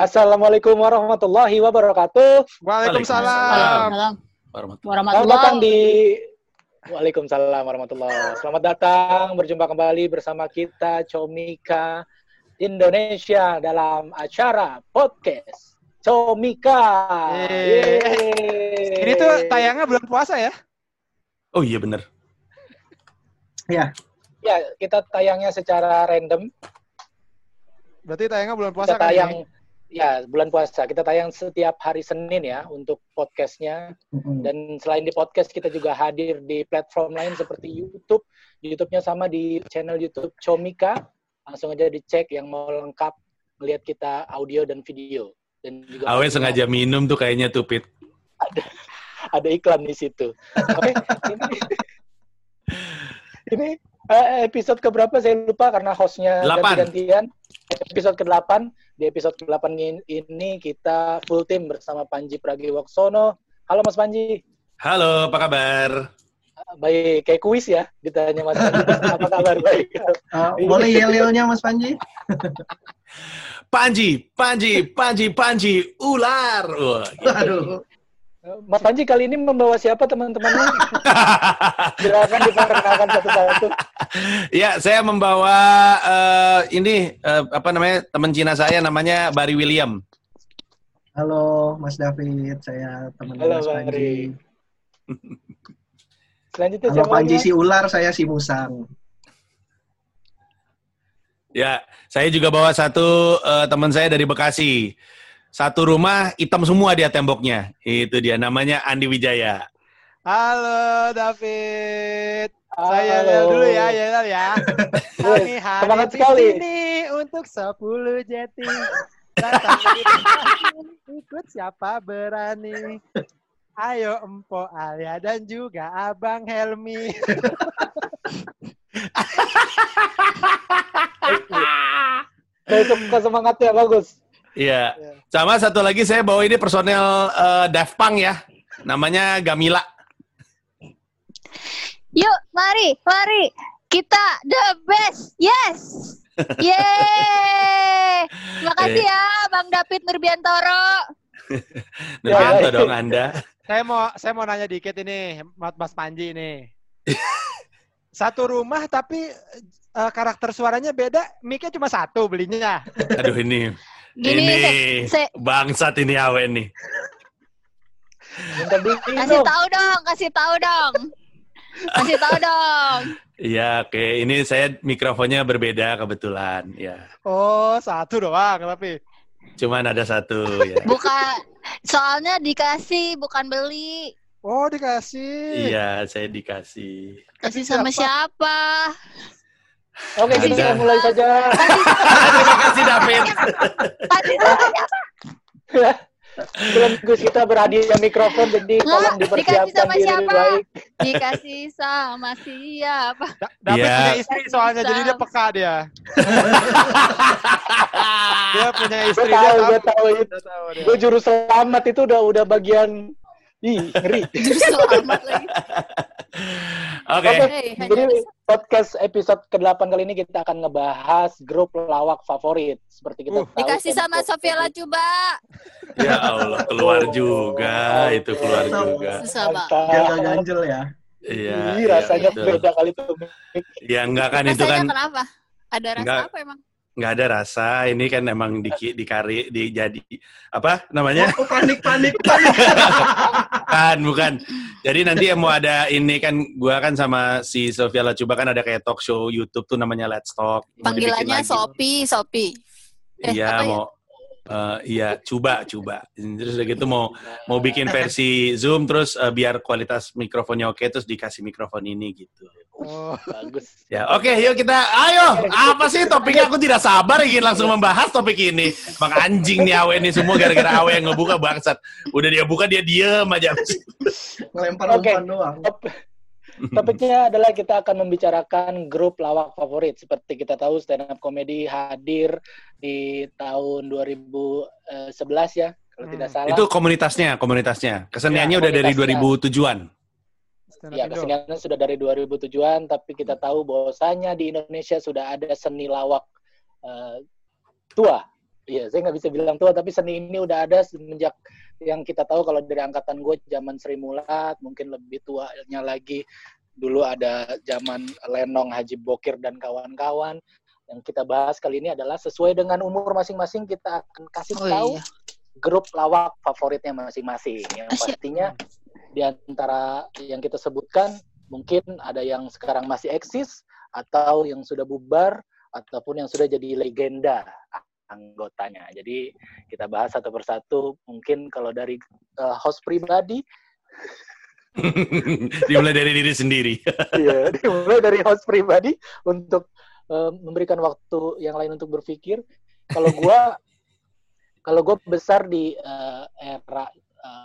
Assalamualaikum warahmatullahi wabarakatuh. Waalaikumsalam. Selamat datang di Waalaikumsalam warahmatullahi Selamat datang berjumpa kembali bersama kita Comika Indonesia dalam acara podcast Comika. Yeay. Ini tuh tayangnya bulan puasa ya? Oh iya bener. Ya. Ya, kita tayangnya secara random. Berarti tayangnya bulan puasa kita kan tayang, ini? Ya, bulan puasa. Kita tayang setiap hari Senin ya untuk podcastnya. Dan selain di podcast, kita juga hadir di platform lain seperti YouTube. YouTube-nya sama di channel YouTube Comika. Langsung aja dicek yang mau lengkap melihat kita audio dan video. Dan juga Awe sengaja minum tuh kayaknya tuh Pit. ada, ada iklan di situ. Oke, ini, ini episode keberapa saya lupa karena hostnya Delapan. ganti-gantian. Episode ke-8. Di episode ke-8 in- ini kita full tim bersama Panji Pragiwaksono. Halo Mas Panji. Halo, apa kabar? Baik, kayak kuis ya ditanya Mas Panji. Apa kabar? Baik. Uh, boleh yel-yelnya Mas Panji? Panji, Panji, Panji, Panji, ular. Wah, gitu. Aduh. Mas Panji kali ini membawa siapa teman-temannya? Silakan diperkenalkan satu-satu. ya, saya membawa eh, ini eh, apa namanya teman Cina saya namanya Barry William. Halo Mas David, saya teman Halo, Mas Panji. Selanjutnya Halo siapa Panji si ular, saya si musang. Ya, saya juga bawa satu eh, teman saya dari Bekasi. Satu rumah hitam semua dia temboknya. Itu dia namanya Andi Wijaya. Halo David. Halo. Saya yel dulu ya, yel ya. Kami hadir semangat di sekali. sini untuk 10 jeti. Ikut siapa berani. Ayo Empo Alia dan juga Abang Helmi. Saya suka semangatnya bagus. Iya. Sama satu lagi saya bawa ini personel eh, Daft Punk ya. Namanya Gamila. Yuk, mari, mari. Kita the best. Yes. Yeay. Terima kasih ya Bang David Nurbiantoro. Nurbianto Ya. dong Anda. Saya mau saya mau nanya dikit ini, Mas Panji ini. Satu rumah tapi eh, karakter suaranya beda, mic-nya cuma satu belinya. Aduh ini. Gini, ini se- se- bangsat ini awe nih. Kasih tahu dong, kasih tahu dong. Kasih tahu dong. Iya, oke. Ini saya mikrofonnya berbeda kebetulan. Ya, Oh, satu doang tapi. cuman ada satu. Ya. Bukan soalnya dikasih bukan beli. Oh, dikasih. Iya, saya dikasih. Kasih sama siapa? Oke, Ada. kita mulai saja. Terima kasih David. Siapa? Belum Gus kita berhadiah mikrofon, jadi tolong dikasih dipersiapkan sama diri siapa? baik. Dikasih sama siapa? Da- David Iya. punya istri soalnya jadi dia peka dia. Dia punya Gue istri tahu, dia gue tahu itu. Dia tahu dia. Gue juru selamat itu udah udah bagian Ih, ngeri. Juru selamat lagi. Oke. Oke, Hey, hanya jadi podcast episode ke-8 kali ini kita akan ngebahas grup lawak favorit. Seperti kita Uh. tahu. Dikasih kan, sama Sofia. Lacuba. Ya Allah, keluar juga. Itu keluar Mantap. juga. Susah. Mantap. Jaga ganjel ya. Iya. Ih, iya, rasanya betul. beda kali tuh. Ya enggak kan itu Rasanya kan kenapa? Ada rasa Enggak. apa emang? nggak ada rasa. Ini kan emang di dikari dijadi apa namanya? Oh, panik, panik, panik. Bukan, bukan. Jadi nanti yang mau ada ini kan gua kan sama si Sofia Lacuba kan ada kayak talk show YouTube tuh namanya Let's Talk. Mau Panggilannya. Sopi, Sopi. Eh, Iya apa ya? Eh, iya coba coba. Terus udah gitu mau mau bikin versi Zoom terus eh, biar kualitas mikrofonnya oke terus dikasih mikrofon ini gitu. Oh. Bagus. Ya, oke, yuk kita ayo. Apa sih topiknya? Aku tidak sabar ingin langsung membahas topik ini. Mak anjing nih Awe ini semua gara-gara Awe yang ngebuka bangsat. Udah dia buka dia diem aja. Ngelempar Oke. umpan doang. Top- Topiknya adalah kita akan membicarakan grup lawak favorit. Seperti kita tahu stand up comedy hadir di tahun 2011 ya, kalau Hmm. tidak salah. Itu komunitasnya, komunitasnya. Keseniannya Ya, udah dari komunitasnya. 2007-an. Stand up Ya, keseniannya sudah dari 2007-an, tapi kita tahu bahwasanya di Indonesia sudah ada seni lawak eh, tua Iya, saya nggak bisa bilang tua, tapi seni ini udah ada semenjak yang kita tahu kalau dari angkatan gue zaman Sri Mulat, mungkin lebih tuanya lagi. Dulu ada zaman Lenong, Haji Bokir, dan kawan-kawan. Yang kita bahas kali ini adalah sesuai dengan umur masing-masing kita akan kasih Oh, tahu iya. grup lawak favoritnya masing-masing. Yang Asyik. pastinya di antara yang kita sebutkan, mungkin ada yang sekarang masih eksis, atau yang sudah bubar, ataupun yang sudah jadi legenda anggotanya. Jadi kita bahas satu persatu. Mungkin kalau dari eh, host pribadi, Dimulai dari diri sendiri. ya, dimulai dari host pribadi untuk eh, memberikan waktu yang lain untuk berpikir. Kalau gua, kalau gua besar di eh, era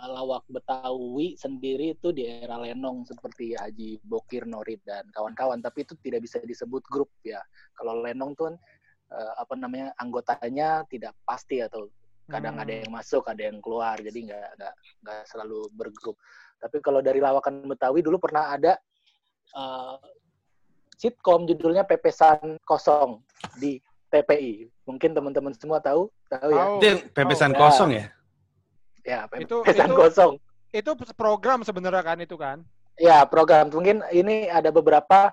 lawak Betawi sendiri itu di era Lenong seperti Haji Bokir, Norit dan kawan-kawan. Tapi itu tidak bisa disebut grup ya. Kalau Lenong tuh eh, apa namanya anggotanya tidak pasti atau kadang Hmm. ada yang masuk, ada yang keluar, jadi nggak nggak nggak selalu bergrup. Tapi kalau dari lawakan Betawi dulu pernah ada eh, sitkom judulnya Pepesan Kosong di TPI. Mungkin teman-teman semua tahu, tahu ya? Itu yang pepesan Oh, kosong ya? Ya, Itu- Pepesan itu- Kosong. Itu program sebenarnya kan itu kan? Ya, program. Mungkin ini ada beberapa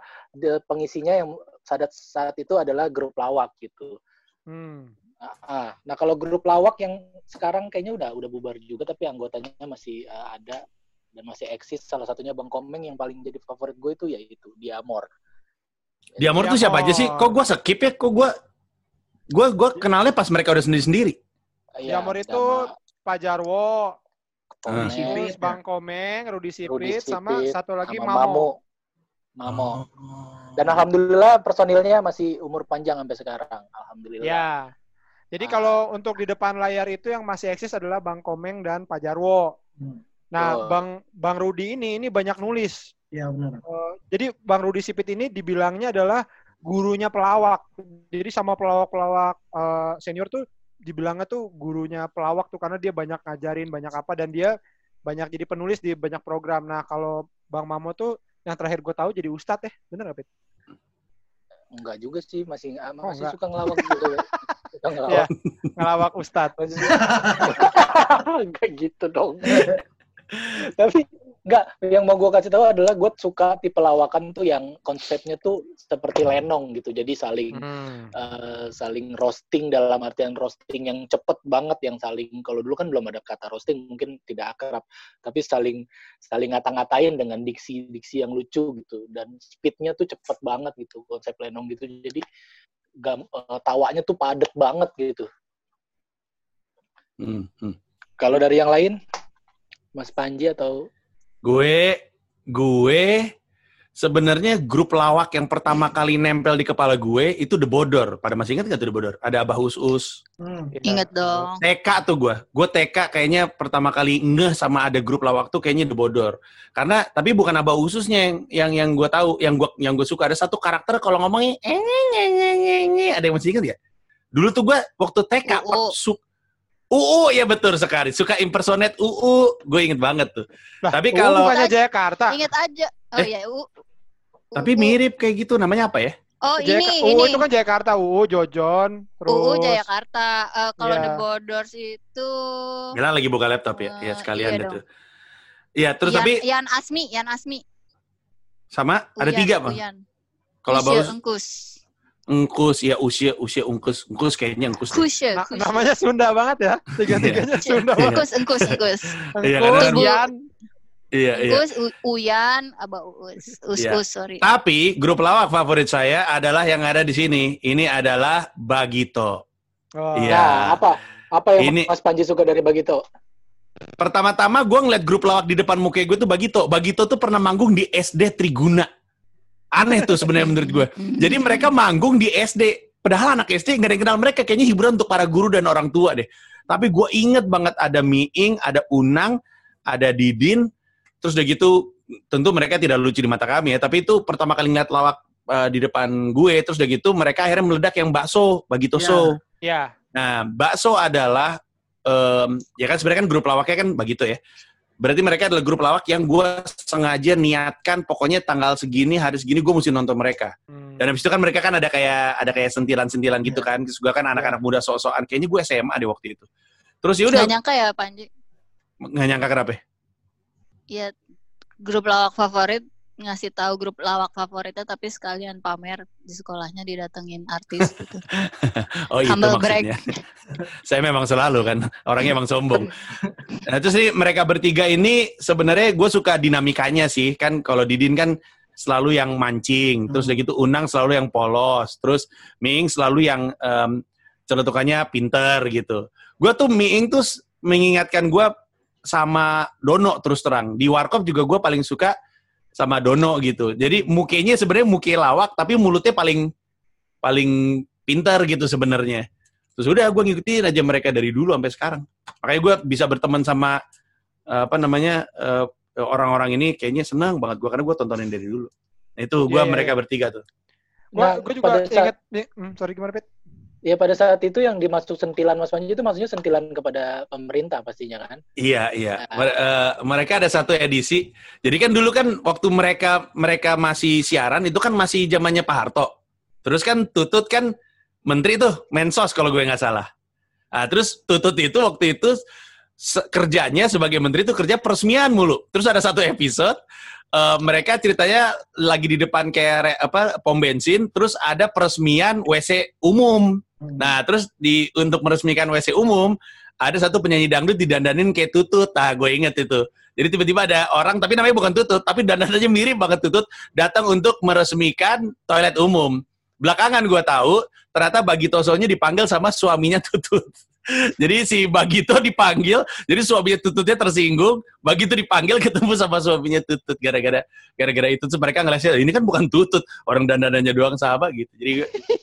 pengisinya yang saat saat itu adalah grup lawak gitu. Hmm. Ah, ah. Nah, kalau grup lawak yang sekarang kayaknya udah udah bubar juga, tapi anggotanya masih eh, ada dan masih eksis. Salah satunya Bang Komeng yang paling jadi favorit gue itu yaitu Diamor. Diamor tuh siapa aja sih? Kok gue skip ya? Kok gue gue gue kenalnya pas mereka udah sendiri-sendiri. Iya, Diamor itu sama Pak Jarwo, Komeng, Terus Sipit, Bang Komeng, Rudi Rudi Sipit, sama satu lagi sama Mamo. Mamo. Dan alhamdulillah personilnya masih umur panjang sampai sekarang. Alhamdulillah. Ya. Jadi Ah. kalau untuk di depan layar itu yang masih eksis adalah Bang Komeng dan Pak Jarwo. Hmm. Nah, Betul. Bang Bang Rudi ini ini banyak nulis. Iya benar. Eh, jadi Bang Rudi Sipit ini dibilangnya adalah gurunya pelawak. Jadi sama pelawak-pelawak eh, senior tuh dibilangnya tuh gurunya pelawak tuh karena dia banyak ngajarin banyak apa dan dia banyak jadi penulis di banyak program. Nah, kalau Bang Mamo tuh yang terakhir gue tahu jadi ustadz ya, bener gak, Pit? Enggak juga sih, masih ah, Oh, masih enggak. suka ngelawak juga ya. Suka ngelawak. ngelawak ustadz. Enggak gitu dong. Tapi enggak, yang mau gue kasih tahu adalah gue suka tipe lawakan tuh yang konsepnya tuh seperti lenong gitu. Jadi saling Hmm. eh, saling roasting dalam artian roasting yang cepet banget yang saling kalau dulu kan belum ada kata roasting mungkin tidak akrab tapi saling saling ngata-ngatain dengan diksi-diksi yang lucu gitu dan speednya tuh cepet banget gitu konsep lenong gitu jadi gam, eh, tawanya tuh padet banget gitu Hmm, hmm. kalau dari yang lain Mas Panji atau Gue gue sebenarnya grup lawak yang pertama kali nempel di kepala gue itu The Bodor. Pada masih ingat nggak tuh The Bodor? Ada Abah Us Us. Hmm. Ingat dong. TK tuh gue. Gue TK kayaknya pertama kali ngeh sama ada grup lawak tuh kayaknya The Bodor. Karena tapi bukan Abah Ususnya yang yang yang gue tahu, yang gue yang gue suka ada satu karakter kalau ngomongnya eh, nye, nye, nye, nye, nye. ada yang masih ingat ya? Dulu tuh gue waktu TK per- su- UU ya betul sekali. Suka impersonate UU. Gue inget banget tuh. Lah, Tapi UU kalau- bukannya Jakarta. Ingat aja. Oh Eh, ya, U. Tapi UU. mirip kayak gitu. Namanya apa ya? Oh Jaka- ini UU ini. itu kan Jakarta, UU Jojon, terus UU Jayakarta. Eh, kalau Iya. The Borders itu Gila lagi buka laptop ya. Ya Eh, sekalian iya gitu. Iya, terus Yan, tapi Yan Asmi, Yan Asmi. sama ada Uyan, tiga, Bang. Kalau bagus Engkus. Engkus, ya usia, usia Ungkus. Ungkus kayaknya Engkus. deh. Kusya, Na- Kusya. namanya Sunda banget ya. Tiga-tiganya Sunda banget. Engkus, Engkus, Engkus. Iya, Yan. Iya, iya. Engkus, U- Uyan, Aba Uus. Us, Iya. Us, sorry. Tapi grup lawak favorit saya adalah yang ada di sini. Ini adalah Bagito. Oh. Iya. Nah, apa apa yang Ini- Mas Panji suka dari Bagito Pertama-tama gue ngeliat grup lawak di depan muka gue tuh Bagito. Bagito tuh pernah manggung di SD Triguna. Aneh tuh sebenarnya menurut gue. Jadi mereka manggung di SD. Padahal anak SD nggak ada yang kenal mereka. Kayaknya hiburan untuk para guru dan orang tua deh. Tapi gue inget banget ada Miing, ada Unang, ada Didin. Terus udah gitu, tentu mereka tidak lucu di mata kami ya. Tapi itu pertama kali ngeliat lawak eh, di depan gue. Terus udah gitu, mereka akhirnya meledak yang bakso, Bagito Ya. Show. Ya. Nah, bakso adalah em, ya kan sebenarnya kan grup lawaknya kan begitu ya. Berarti mereka adalah grup lawak yang gue sengaja niatkan pokoknya tanggal segini hari segini gue mesti nonton mereka. Hmm. dan habis itu kan mereka kan ada kayak ada kayak sentilan-sentilan gitu Iya. kan. Terus gue kan anak-anak muda sok-sokan. Kayaknya gue SMA di waktu itu. Terus ya udah. Nggak nyangka ya Panji. nggak nyangka kenapa? Ya grup lawak favorit ngasih tahu grup lawak favoritnya tapi sekalian pamer di sekolahnya didatengin artis gitu. Oh itu Humble maksudnya. Saya memang selalu kan orangnya emang sombong. Nah terus nih mereka bertiga ini sebenarnya gue suka dinamikanya sih kan kalau Didin kan selalu yang mancing, terus udah gitu Unang selalu yang polos, terus Ming selalu yang em, celetukannya pinter gitu. Gue tuh Ming tuh mengingatkan gue sama Dono terus terang. Di Warkop juga gue paling suka sama Dono gitu. Jadi mukanya sebenarnya muke lawak tapi mulutnya paling paling pintar gitu sebenarnya. Terus udah gue ngikutin aja mereka dari dulu sampai sekarang. Makanya gue bisa berteman sama eh, apa namanya eh, orang-orang ini kayaknya senang banget gue karena gue tontonin dari dulu. Nah, itu gue Iya, iya, mereka iya. bertiga tuh. Gue Nah, gue juga pada saat- inget, hmm, sorry gimana Pit? Ya pada saat itu yang dimaksud sentilan Mas Panji itu maksudnya sentilan kepada pemerintah pastinya kan? Iya iya. Eh, mereka ada satu edisi. Jadi kan dulu kan waktu mereka mereka masih siaran itu kan masih zamannya Pak Harto. Terus kan Tutut kan menteri tuh Mensos kalau gue nggak salah. Ah terus Tutut itu waktu itu se- kerjanya sebagai menteri itu kerja peresmian mulu. Terus ada satu episode eh, mereka ceritanya lagi di depan kayak apa pom bensin, terus ada peresmian WC umum. Nah, terus di untuk meresmikan WC umum, ada satu penyanyi dangdut didandanin kayak tutut. Nah, gue inget itu. Jadi tiba-tiba ada orang, tapi namanya bukan tutut, tapi dandanannya mirip banget tutut, datang untuk meresmikan toilet umum. Belakangan gue tahu, ternyata Bagitosonya dipanggil sama suaminya tutut. Jadi si Bagito dipanggil, jadi suaminya tututnya tersinggung, Bagito dipanggil ketemu sama suaminya tutut gara-gara gara-gara itu mereka ngelasnya ini kan bukan tutut, orang dandanannya doang sama gitu. Jadi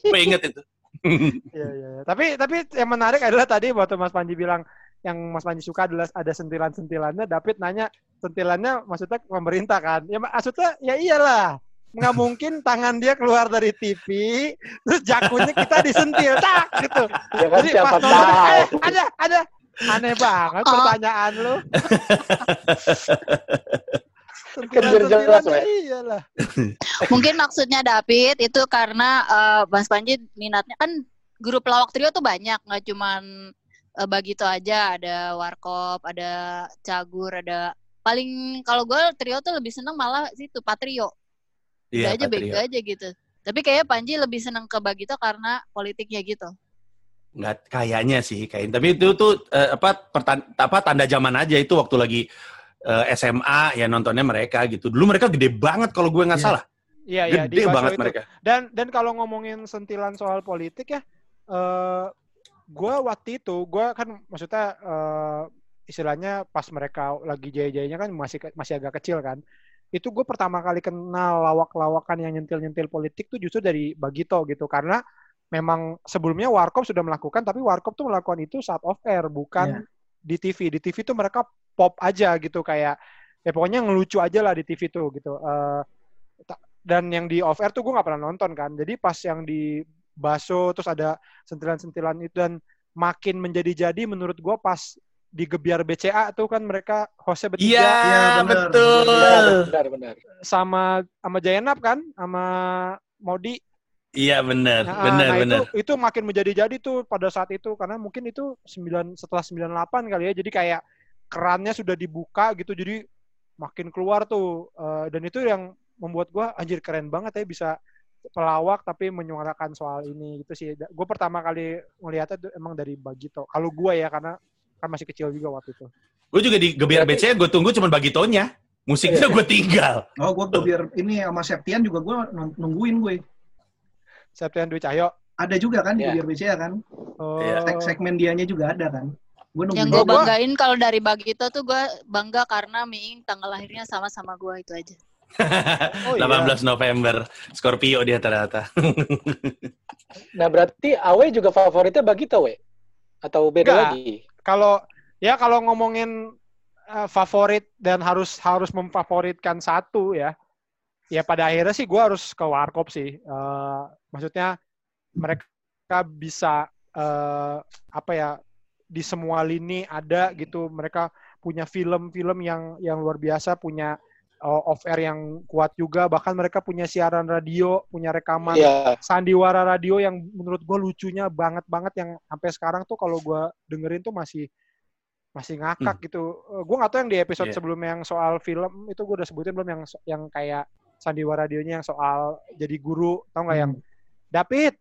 gue inget itu. Iya iya. iya. Tapi tapi yang menarik adalah tadi waktu Mas Panji bilang yang Mas Panji suka adalah ada sentilan-sentilannya. David nanya sentilannya maksudnya pemerintah kan? Ya maksudnya ya iyalah. Nggak mungkin tangan dia keluar dari TV, terus jakunya kita disentil, tak gitu. Ya kan Jadi siapa pas nonton, tahu. eh, ada, ada. Aneh banget Oh. pertanyaan lu. Kan biar jelas, Sentilan-sentilannya Wek. iyalah. Mungkin maksudnya David itu karena eh, Mas Panji minatnya kan grup lawak trio tuh banyak, nggak cuman eh, Bagito aja, ada Warkop, ada Cagur, ada paling kalau gue trio tuh lebih seneng malah situ Patrio. Udah aja Iya, Patrio. bego aja gitu. Tapi kayaknya Panji lebih seneng ke Bagito karena politiknya gitu. nggak kayaknya sih kayak tapi itu tuh eh, apa pertan- apa tanda zaman aja itu waktu lagi eh, SMA ya nontonnya mereka gitu dulu mereka gede banget kalau gue nggak Iya. salah Iya, iya. di gede banget itu. mereka Dan dan kalau ngomongin sentilan soal politik ya, eh gue waktu itu gue kan maksudnya eh, istilahnya pas mereka lagi jaya-jayanya kan masih masih agak kecil kan. Itu gue pertama kali kenal lawak-lawakan yang nyentil-nyentil politik tuh justru dari Bagito gitu karena memang sebelumnya Warkop sudah melakukan tapi Warkop tuh melakukan itu saat off air bukan di TV. Di TV tuh mereka pop aja gitu kayak ya pokoknya ngelucu aja lah di TV tuh gitu. Eh, ta- dan yang di off air tuh gue nggak pernah nonton kan jadi pas yang di baso terus ada sentilan-sentilan itu dan makin menjadi-jadi menurut gue pas di gebiar BCA tuh kan mereka hostnya bertiga iya Iya, bener. betul Benar, benar, benar. sama sama Jayanap kan sama Modi iya benar Nah, benar nah, benar itu itu makin menjadi-jadi tuh pada saat itu karena mungkin itu 9 setelah 98 kali ya jadi kayak kerannya sudah dibuka gitu jadi makin keluar tuh Eh, dan itu yang membuat gua anjir keren banget ya bisa pelawak tapi menyuarakan soal ini gitu sih gue pertama kali ngelihatnya tuh emang dari Bagito kalau gua ya karena kan masih kecil juga waktu itu gue juga di gebiar BC gue tunggu cuma bagitonya musiknya gue tinggal Oh, gue biar ini sama Septian juga gue nungguin gue. Septian Dwi Cahyo Ada juga kan di Iya. biar BCA kan. oh, Iya. Seg- segmen dianya juga ada kan. Gue Yang nungguin. gue banggain kalau dari Bagito tuh gue bangga karena Miing tanggal lahirnya sama sama gue itu aja. oh iya. 18 November Scorpio dia ternyata Nah, berarti Awe juga favoritnya Bagito, we? Atau beda lagi? kalau ya kalau ngomongin uh, favorit dan harus harus memfavoritkan satu ya ya pada akhirnya sih gue harus ke warkop sih Eh, maksudnya mereka bisa eh, apa ya di semua lini ada gitu mereka punya film-film yang yang luar biasa, punya uh, off air yang kuat juga. Bahkan mereka punya siaran radio, punya rekaman Iya. sandiwara radio yang menurut gue lucunya banget banget yang sampai sekarang tuh kalau gue dengerin tuh masih masih ngakak gitu. Uh, gue nggak tahu yang di episode Iya. sebelumnya yang soal film itu gue udah sebutin belum yang yang kayak sandiwara radionya yang soal jadi guru, tau nggak yang David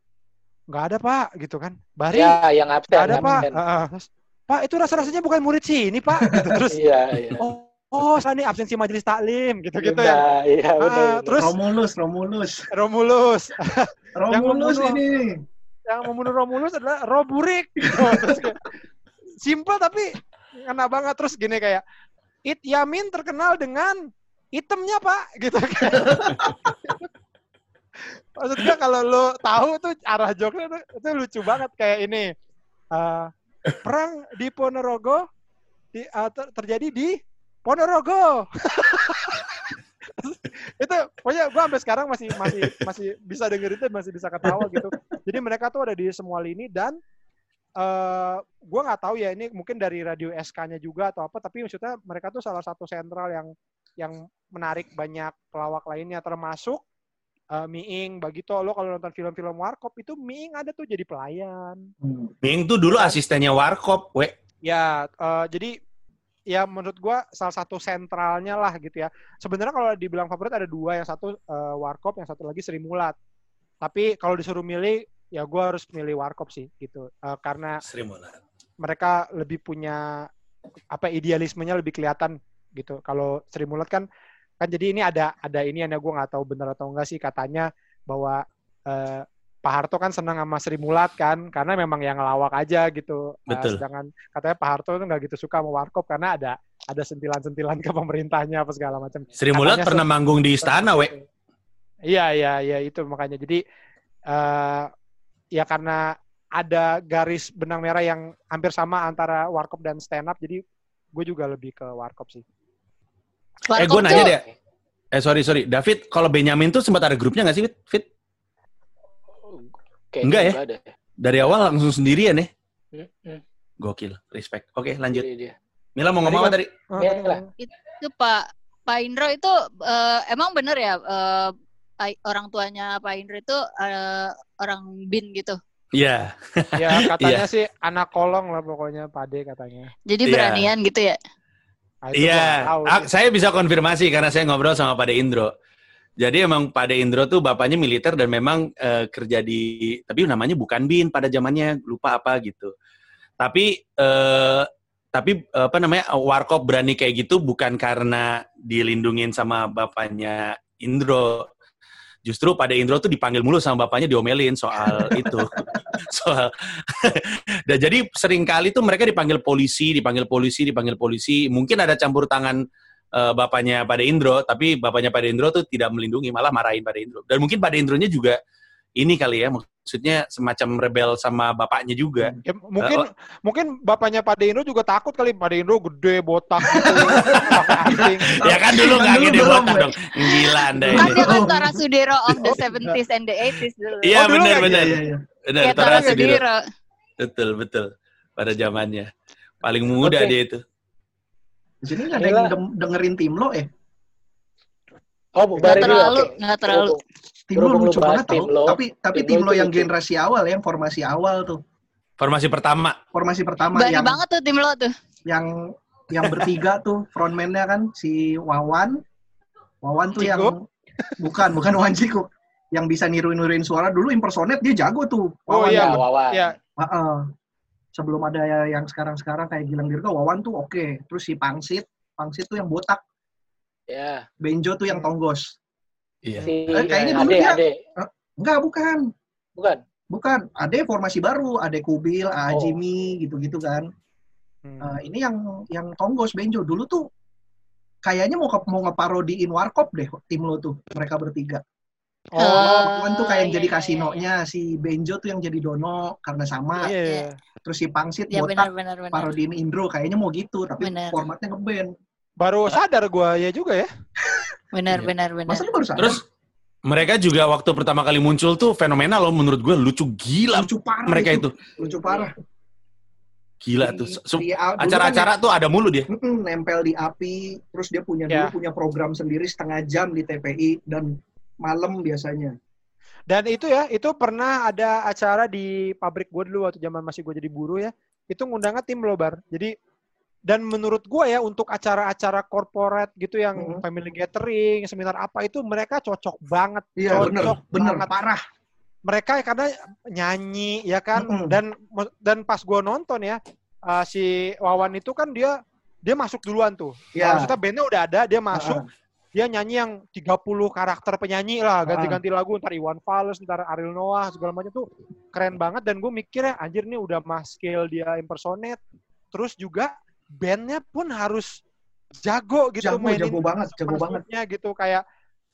nggak ada pak gitu kan, Bari Ya, yang absen. nggak ada pak, absen. Heeh. Terus, pak itu rasa rasanya bukan murid sini pak, gitu. terus Iya, iya. oh oh Sani absensi majelis taklim gitu gitu ya. Iya, benar. benar. terus Romulus, Romulus. Romulus Romulus membunuh- ini. yang membunuh Romulus adalah Roburik. Gitu. Terus simple tapi kena banget terus gini kayak It Yamin terkenal dengan itemnya pak gitu maksudnya kalau lo tahu tuh arah joknya itu lucu banget. Kayak ini eh, perang di Ponorogo di, eh, ter- terjadi di Ponorogo. Itu pokoknya gue sampai sekarang masih masih masih bisa denger itu masih bisa ketawa gitu. Jadi mereka tuh ada di semua lini dan eh gue nggak tahu ya ini mungkin dari radio SK-nya juga atau apa tapi maksudnya mereka tuh salah satu sentral yang yang menarik banyak pelawak lainnya termasuk eh, Miing begitu lo kalau nonton film-film Warkop itu Miing ada tuh jadi pelayan Hmm. Ming tuh dulu asistennya Warkop, we. Ya, eh, jadi ya menurut gua salah satu sentralnya lah gitu ya. Sebenarnya kalau dibilang favorit ada dua, yang satu eh, Warkop, yang satu lagi Sri Mulat. Tapi kalau disuruh milih, ya gua harus milih Warkop sih gitu. Eh, karena Sri Mulat. mereka lebih punya apa idealismenya lebih kelihatan gitu. Kalau Sri Mulat kan kan jadi ini ada ada ini yang gue nggak tahu benar atau enggak sih katanya bahwa eh, Pak Harto kan senang sama Sri Mulat kan karena memang yang ngelawak aja gitu. Eh, Betul. sedangkan katanya Pak Harto tuh nggak gitu suka sama Warkop karena ada ada sentilan-sentilan ke pemerintahnya apa segala macam. Sri Mulat Katanya pernah se- manggung di istana, we. Iya iya iya itu makanya jadi eh ya karena ada garis benang merah yang hampir sama antara warkop dan stand up jadi gue juga lebih ke warkop sih. Eh, gue nanya deh. Eh, sorry, sorry. David, kalau Benyamin tuh sempat ada grupnya nggak sih, Fit? Fit? Kayaknya Enggak ya? ada. Dari awal langsung sendirian ya? Hmm, Gokil. Respect. Oke, lanjut. Jadi dia. Mila mau ngomong apa tadi? Iya lah. itu Pak Pak Indro itu eh, emang bener ya eh, Pak- orang tuanya Pak Indro itu eh, orang bin gitu. Iya. Ya katanya sih anak kolong lah pokoknya Pade katanya. Jadi Iya. beranian gitu ya. Nah, gua Iya. Ah, sih. saya bisa konfirmasi karena saya ngobrol sama Pade Indro. Jadi emang Pade Indro tuh bapaknya militer dan memang eh, kerja di tapi namanya bukan bin pada zamannya lupa apa gitu. Tapi eh, tapi apa namanya Warkop berani kayak gitu bukan karena dilindungin sama bapaknya Indro. Justru pada Indro tuh dipanggil mulu sama bapaknya diomelin soal itu. soal Dan jadi sering kali tuh mereka dipanggil polisi, dipanggil polisi, dipanggil polisi. Mungkin ada campur tangan eh, bapaknya pada Indro, tapi bapaknya pada Indro tuh tidak melindungi, malah marahin pada Indro. Dan mungkin pada Indronya juga ini kali ya, maksudnya semacam rebel sama bapaknya juga. Ya, mungkin Eh, mungkin bapaknya Pade Indro juga takut kali Pade Indro gede botak gitu. Ya kan dulu Kan nggak gede botak dong. Gila anda Kan ini. dia kan Tora Sudiro of the 70s and the 80s dulu. Iya Oh, benar benar. Iya, iya, iya. Benar, Kayak Tora Tora Sudiro. Sudiro. Betul betul. Pada zamannya. Paling muda Oke. dia itu. Di sini nggak ada yang dengerin tim lo eh. Oh, Nggak terlalu, nggak terlalu. Tim lo lu lucu banget tim tau. lo, Tapi tapi tim tim lo yang lucu. generasi awal ya, yang formasi awal tuh. Formasi pertama. Formasi pertama Berani yang banget tuh tim lo tuh. yang yang bertiga tuh frontman-nya kan si Wawan. Wawan tuh yang bukan bukan Wawan Cikuk. Yang bisa niruin-niruin suara dulu impersonate dia jago tuh. Oh, Wawan iya, Ya, tuh. Wawa. Ya, Heeh. Sebelum ada yang sekarang-sekarang kayak Gilang Dirga, Wawan tuh oke. Terus si Pangsit, Pangsit tuh yang botak, Ya. Benjo tuh yang tonggos. Iya. Si Eh, kayaknya dulu Ade, dia- Ade. Enggak, bukan. Bukan. Bukan. Ada formasi baru, ada Kubil, A Oh. Jimmy gitu-gitu kan. Hmm. Eh, ini yang yang tonggos Benjo dulu tuh kayaknya mau ke- mau ngeparodiin Warkop deh tim lo tuh mereka bertiga. Oh, Wawan tuh kayak yang iya, jadi iya, iya. kasinonya, si Benjo tuh yang jadi Dono karena sama. iya. iya. Terus si Pangsit Ya botak benar benar benar. parodiin Indro kayaknya mau gitu, tapi Benar. formatnya ngeband. Baru sadar gua ya juga ya. Benar Iya. benar benar. Masa lu baru sadar? Terus mereka juga waktu pertama kali muncul tuh fenomenal loh menurut gue lucu gila lucu parah mereka itu. Lucu parah. Gila Di- tuh. Dulu kan Acara-acara tuh ada mulu dia. Nempel di api terus dia punya Ya. dulu punya program sendiri setengah jam di TPI dan malam biasanya Dan itu ya, itu pernah ada acara di pabrik gue dulu waktu zaman masih gue jadi buruh ya. Itu ngundangnya tim lo bar. Jadi dan menurut gue ya untuk acara-acara corporate gitu yang Mhm. family gathering, seminar apa itu mereka cocok banget. iya Cocok bener banget. parah Mereka karena nyanyi ya kan Mhm. dan dan pas gue nonton ya uh, si Wawan itu kan dia dia masuk duluan tuh. ya Maksudnya bandnya udah ada, dia masuk, dia nyanyi yang 30 karakter penyanyi lah, ganti-ganti lagu, ntar Iwan Fals, ntar Ariel Noah, segala macam tuh keren banget dan gue mikir ya anjir nih udah mas skill dia impersonate, terus juga bandnya pun harus jago gitu jago mainin jago banget jago banget gitu kayak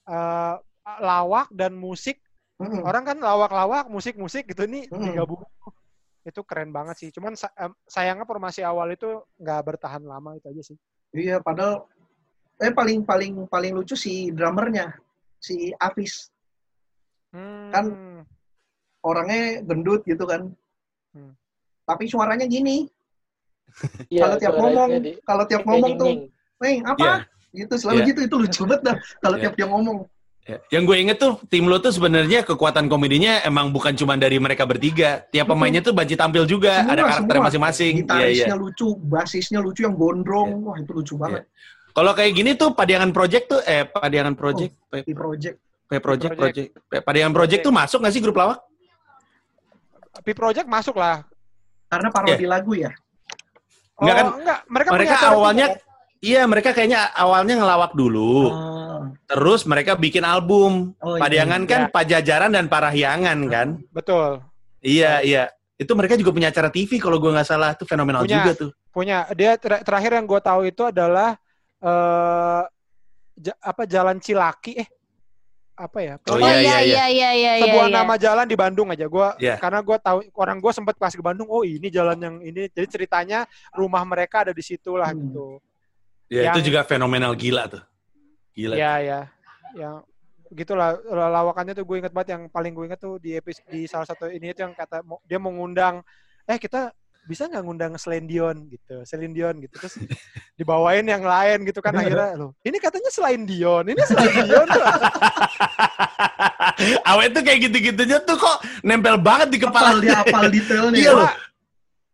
eh, lawak dan musik Mm-mm. orang kan lawak-lawak musik-musik gitu nih Hmm. digabung itu keren banget sih cuman sayangnya formasi awal itu nggak bertahan lama itu aja sih iya padahal eh paling paling paling lucu si drummernya si Afis Hmm. Kan orangnya gendut gitu kan Hmm. tapi suaranya gini Iya, kalau tiap ngomong di- kalau tiap ngomong tuh. Neng apa gitu selalu Iya. gitu itu lucu banget dah kalau Iya. tiap dia ngomong Ya. Yang gue inget tuh tim lo tuh sebenarnya kekuatan komedinya emang bukan cuma dari mereka bertiga. Tiap pemainnya tuh banci tampil juga, Semua, ada karakter masing-masing. Iya, iya. gitarisnya lucu basisnya lucu yang gondrong wah itu lucu banget Kalau kayak gini tuh Padiangan Project tuh eh Padiangan Project, P, di project P Project, Project. Project. P- Padiangan Project tuh masuk nggak sih grup lawak? P Project masuk lah karena parodi lagu ya Enggak kan? Oh, enggak mereka, Mereka awalnya juga, kan? Iya, mereka kayaknya awalnya ngelawak dulu. Ah. Terus mereka bikin album. Oh, iya. Padiangan kan Iya. Pajajaran dan Parahyangan kan? betul Iya, iya. Itu mereka juga punya acara TV kalau gue nggak salah. Itu fenomenal Punya. juga tuh. punya dia ter- terakhir yang gue tahu itu adalah eh ja- apa Jalan Cilaki eh apa ya Oh, iya, iya, iya, iya, iya, iya, iya. sebuah iya. nama jalan di Bandung aja gua Iya. karena gue tahu orang gue sempat pas ke Bandung oh ini jalan yang ini jadi ceritanya rumah mereka ada di situ lah Hmm. gitu Ya, itu Yang- juga fenomenal gila tuh. Gila. ya ya yang gitulah lawakannya tuh gue inget banget yang paling gue inget tuh di episode di salah satu ini itu yang kata dia mau ngundang eh kita bisa nggak ngundang Selendion gitu Selendion gitu terus dibawain yang lain gitu kan akhirnya loh ini katanya selain Dion ini selain Dion tuh Awet tuh kayak gitu-gitunya tuh kok nempel banget di kepala apal dia apal detailnya Iya ya. loh.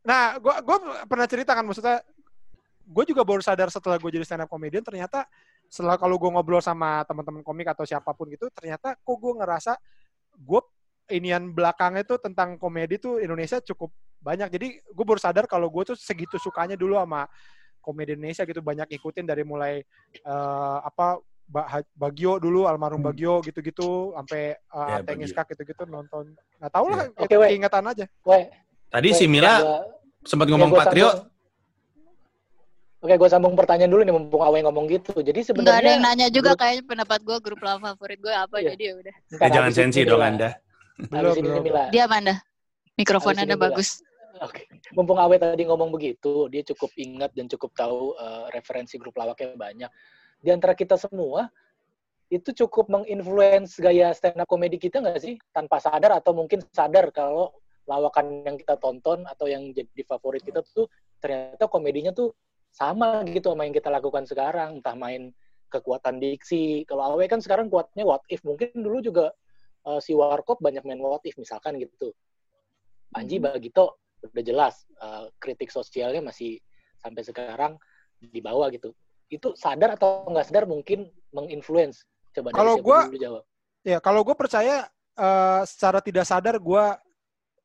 Nah, gue gua pernah cerita kan maksudnya gue juga baru sadar setelah gue jadi stand up comedian ternyata setelah kalau gue ngobrol sama teman-teman komik atau siapa pun gitu ternyata kok gue ngerasa gue inian belakangnya tuh tentang komedi tuh Indonesia cukup banyak jadi gue baru sadar kalau gue tuh segitu sukanya dulu sama komedi Indonesia gitu banyak ikutin dari mulai eh, apa Ba- Bagio dulu almarhum Hmm. Bagio gitu-gitu sampai uh, Ya, Ate Bagio. Ngiskak gitu-gitu nonton nggak tahu lah Oke, itu weh. ingatan aja Weh, Tadi weh, si Mila gua- sempat ya, ngomong gua Patrio. Oke, gue sambung pertanyaan dulu nih, mumpung Awe ngomong gitu. Jadi Nggak ada sebenarnya yang nanya juga grup- kayaknya pendapat gue grup lama favorit gue apa Iya. jadi ya udah. Eh, jangan sensi dong Anda. belum belum. Dia mana? Mikrofon Anda bagus. Oke. Mumpung Awe tadi ngomong begitu, dia cukup ingat dan cukup tahu eh, referensi grup lawaknya banyak. Di antara kita semua, itu cukup menginfluence gaya stand up komedi kita nggak sih? Tanpa sadar atau mungkin sadar kalau lawakan yang kita tonton atau yang jadi favorit kita tuh ternyata komedinya tuh sama gitu sama yang kita lakukan sekarang. Entah main kekuatan diksi. Kalau Awe kan sekarang kuatnya what if. Mungkin dulu juga eh, si Warkop banyak main what if misalkan gitu. Panji Bagito udah jelas eh, kritik sosialnya masih sampai sekarang di bawah gitu. Itu sadar atau nggak sadar mungkin menginfluence. Coba Kalau dulu jawab. Ya, kalau gue percaya eh, secara tidak sadar gue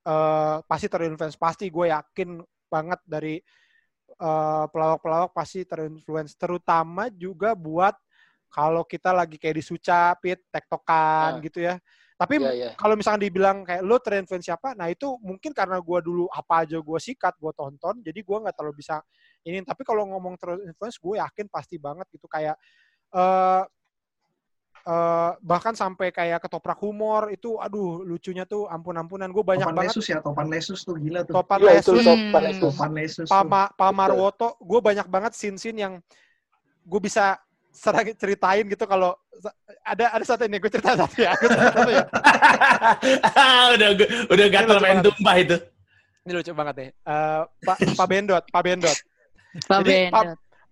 eh, pasti terinfluence. Pasti gue yakin banget dari eh, pelawak-pelawak pasti terinfluence. Terutama juga buat kalau kita lagi kayak di Suca, Pit, tektokan Ah. gitu ya. Tapi Iya, iya. kalau misalnya dibilang kayak lo terinfluence siapa, nah itu mungkin karena gue dulu apa aja gue sikat, gue tonton, jadi gue nggak terlalu bisa ini. Tapi kalau ngomong terinfluence, gue yakin pasti banget gitu kayak eh eh, bahkan sampai kayak ketoprak humor itu, aduh lucunya tuh ampun-ampunan. Gue banyak Topan banget Lesus ya, Topan Lesus tuh gila tuh. topan itu lesus, Sopan Hmm. Lesus. Topan Lesus. tuh. Pama, Pamarwoto, gue banyak banget scene-scene yang gue bisa serang ceritain gitu kalau ada ada satu ini gue cerita satu ya. Gua cerita satu ya. udah udah gatel main tumpah itu. Ini lucu banget nih. Eh, Pak Pak Bendot, Pak Bendot. Pak Bendot.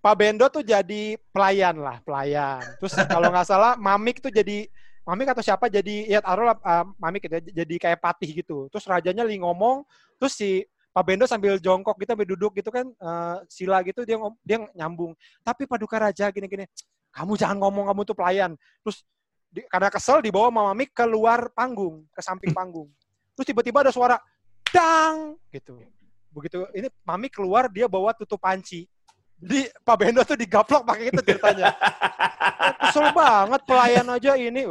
Pak Bendot tuh jadi pelayan lah, pelayan. Terus kalau nggak salah Mamik tuh jadi Mamik atau siapa jadi ya taruhlah uh, Mamik gitu, jadi kayak patih gitu. Terus rajanya lagi ngomong, terus si Pak Bendot sambil jongkok gitu, sambil duduk gitu kan, eh, sila gitu dia ngom- dia nyambung. Tapi Paduka Raja gini-gini, kamu jangan ngomong kamu tuh pelayan. Terus di- karena kesel dibawa sama Mamik keluar panggung, ke samping panggung. Terus tiba-tiba ada suara dang gitu. Begitu ini Mami keluar dia bawa tutup panci. Jadi Pak Bendo tuh digaplok pakai itu ceritanya. Kesel banget pelayan aja ini.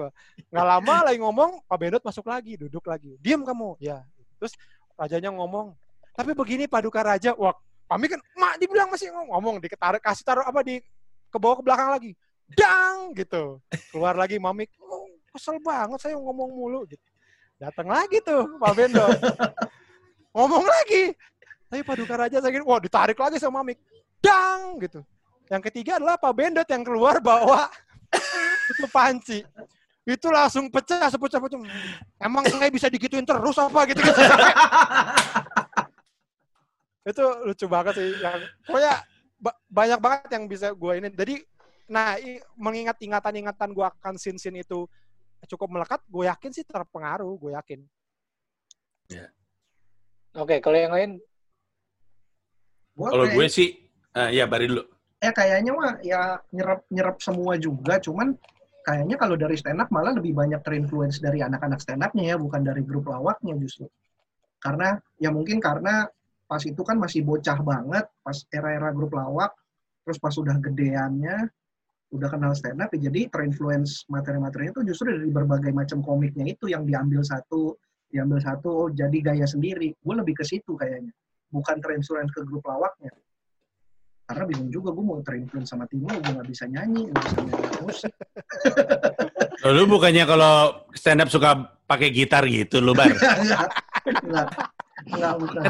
Nggak lama lagi ngomong, Pak Bendot masuk lagi, duduk lagi. Diam kamu. Ya. Terus rajanya ngomong, tapi begini Paduka Raja, wah Mami kan, mak dibilang masih ngomong, diketarik, kasih taruh apa di ke bawah ke belakang lagi. Dang gitu. Keluar lagi Mami, oh, kesel banget saya ngomong mulu gitu. Datang lagi tuh Pak Bendo. ngomong lagi. Tapi Paduka Raja saya gini, wah ditarik lagi sama Mamik. Dang gitu. Yang ketiga adalah Pak Bendot yang keluar bawa itu panci. Itu langsung pecah sepecah-pecah. Emang saya bisa digituin terus apa gitu. gitu. itu lucu banget sih. Yang, pokoknya ba- banyak banget yang bisa gue ini. Jadi, nah mengingat ingatan-ingatan gue akan scene-scene itu cukup melekat, gue yakin sih terpengaruh, gue yakin. Oke, kalau yang lain Gua Kalau kayak- gue sih, eh, ya bari dulu. ya kayaknya mah ya nyerap nyerap semua juga cuman kayaknya kalau dari stand up malah lebih banyak terinfluence dari anak-anak stand upnya ya bukan dari grup lawaknya justru karena ya mungkin karena pas itu kan masih bocah banget pas era-era grup lawak terus pas sudah gedeannya udah kenal stand up ya jadi terinfluence materi-materinya itu justru dari berbagai macam komiknya itu yang diambil satu diambil satu oh jadi gaya sendiri. Gue lebih ke situ kayaknya. Bukan terinfluence ke grup lawaknya. Karena bingung juga gue mau terinfluence sama Timo gue nggak bisa nyanyi nggak bisa nyanyi musik. Lu bukannya kalau stand up suka pakai gitar gitu lu, Bar? nggak nggak bukan